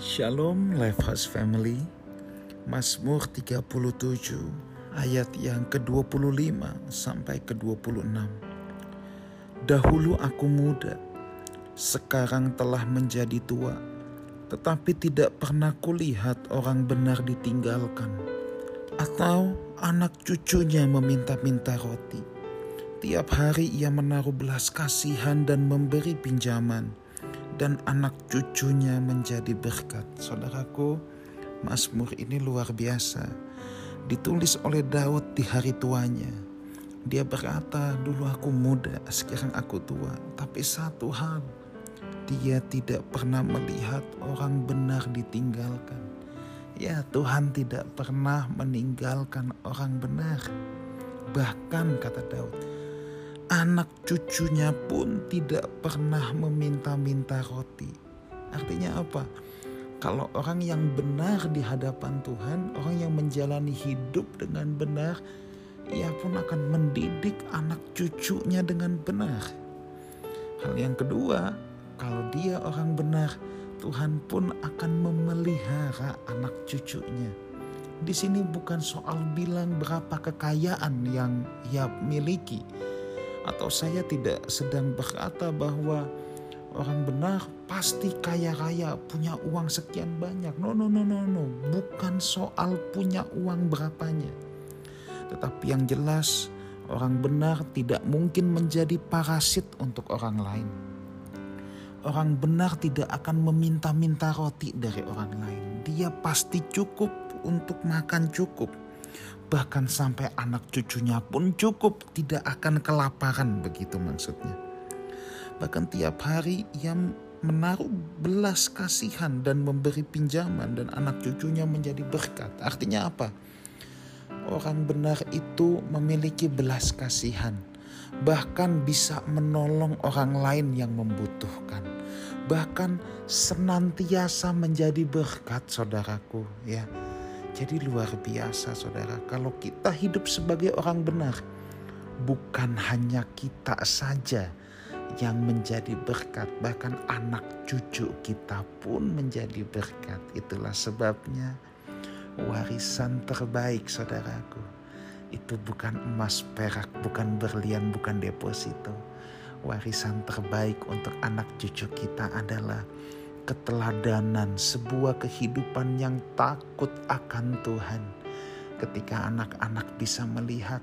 Shalom Lifehouse Family. Mazmur 37 ayat yang ke-25 sampai ke-26 Dahulu aku muda, sekarang telah menjadi tua, tetapi tidak pernah kulihat orang benar ditinggalkan, atau anak cucunya meminta-minta roti. Tiap hari ia menaruh belas kasihan dan memberi pinjaman dan anak cucunya menjadi berkat. Saudaraku, Mazmur ini luar biasa. Ditulis oleh Daud di hari tuanya. Dia berkata, dulu aku muda, sekarang aku tua. Tapi satu hal, dia tidak pernah melihat orang benar ditinggalkan. Ya Tuhan tidak pernah meninggalkan orang benar. Bahkan kata Daud, anak cucunya pun tidak pernah meminta-minta roti. Artinya apa? Kalau orang yang benar di hadapan Tuhan, orang yang menjalani hidup dengan benar, ia pun akan mendidik anak cucunya dengan benar. Hal yang kedua, kalau dia orang benar, Tuhan pun akan memelihara anak cucunya. Di sini bukan soal bilang berapa kekayaan yang ia miliki, atau saya tidak sedang berkata bahwa orang benar pasti kaya raya punya uang sekian banyak. No no no no no, bukan soal punya uang berapanya. Tetapi yang jelas orang benar tidak mungkin menjadi parasit untuk orang lain. Orang benar tidak akan meminta-minta roti dari orang lain. Dia pasti cukup untuk makan cukup bahkan sampai anak cucunya pun cukup tidak akan kelaparan begitu maksudnya. Bahkan tiap hari ia menaruh belas kasihan dan memberi pinjaman dan anak cucunya menjadi berkat. Artinya apa? Orang benar itu memiliki belas kasihan, bahkan bisa menolong orang lain yang membutuhkan. Bahkan senantiasa menjadi berkat saudaraku ya jadi luar biasa saudara, kalau kita hidup sebagai orang benar, bukan hanya kita saja yang menjadi berkat, bahkan anak cucu kita pun menjadi berkat. Itulah sebabnya warisan terbaik saudaraku. Itu bukan emas perak, bukan berlian, bukan deposito. Warisan terbaik untuk anak cucu kita adalah keteladanan, sebuah kehidupan yang takut akan Tuhan. Ketika anak-anak bisa melihat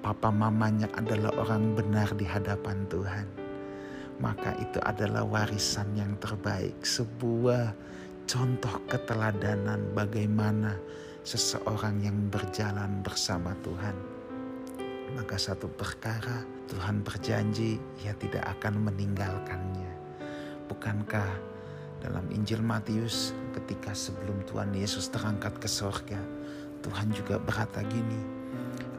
papa mamanya adalah orang benar di hadapan Tuhan, maka itu adalah warisan yang terbaik, sebuah contoh keteladanan bagaimana seseorang yang berjalan bersama Tuhan. Maka satu perkara Tuhan berjanji ia tidak akan meninggalkannya. Bukankah dalam Injil Matius ketika sebelum Tuhan Yesus terangkat ke sorga, Tuhan juga berkata gini,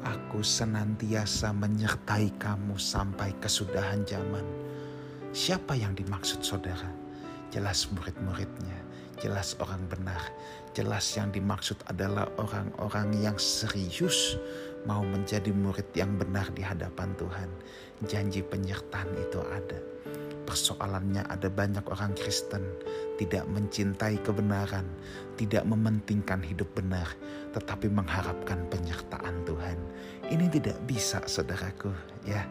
Aku senantiasa menyertai kamu sampai kesudahan zaman. Siapa yang dimaksud saudara? Jelas murid-muridnya, jelas orang benar, jelas yang dimaksud adalah orang-orang yang serius mau menjadi murid yang benar di hadapan Tuhan. Janji penyertaan itu ada persoalannya ada banyak orang Kristen tidak mencintai kebenaran, tidak mementingkan hidup benar, tetapi mengharapkan penyertaan Tuhan. Ini tidak bisa, saudaraku, ya.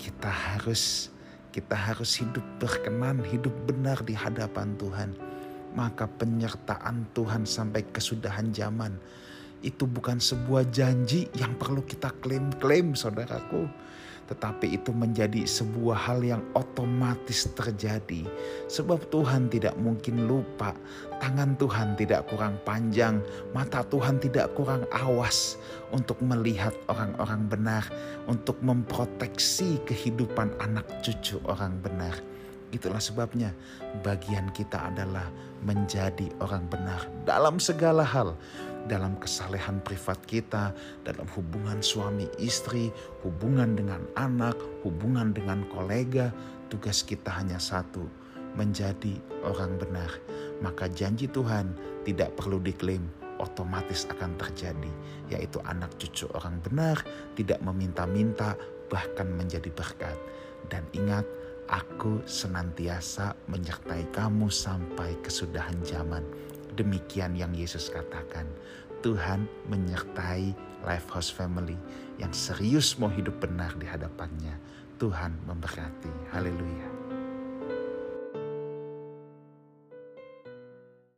Kita harus kita harus hidup berkenan, hidup benar di hadapan Tuhan. Maka penyertaan Tuhan sampai kesudahan zaman itu bukan sebuah janji yang perlu kita klaim-klaim, saudaraku tetapi itu menjadi sebuah hal yang otomatis terjadi, sebab Tuhan tidak mungkin lupa. Tangan Tuhan tidak kurang panjang, mata Tuhan tidak kurang awas untuk melihat orang-orang benar, untuk memproteksi kehidupan anak cucu orang benar. Itulah sebabnya bagian kita adalah menjadi orang benar dalam segala hal dalam kesalehan privat kita, dalam hubungan suami istri, hubungan dengan anak, hubungan dengan kolega, tugas kita hanya satu, menjadi orang benar. Maka janji Tuhan tidak perlu diklaim, otomatis akan terjadi, yaitu anak cucu orang benar, tidak meminta-minta, bahkan menjadi berkat. Dan ingat, Aku senantiasa menyertai kamu sampai kesudahan zaman. Demikian yang Yesus katakan. Tuhan menyertai Lifehouse Family yang serius mau hidup benar di hadapannya. Tuhan memberkati. Haleluya.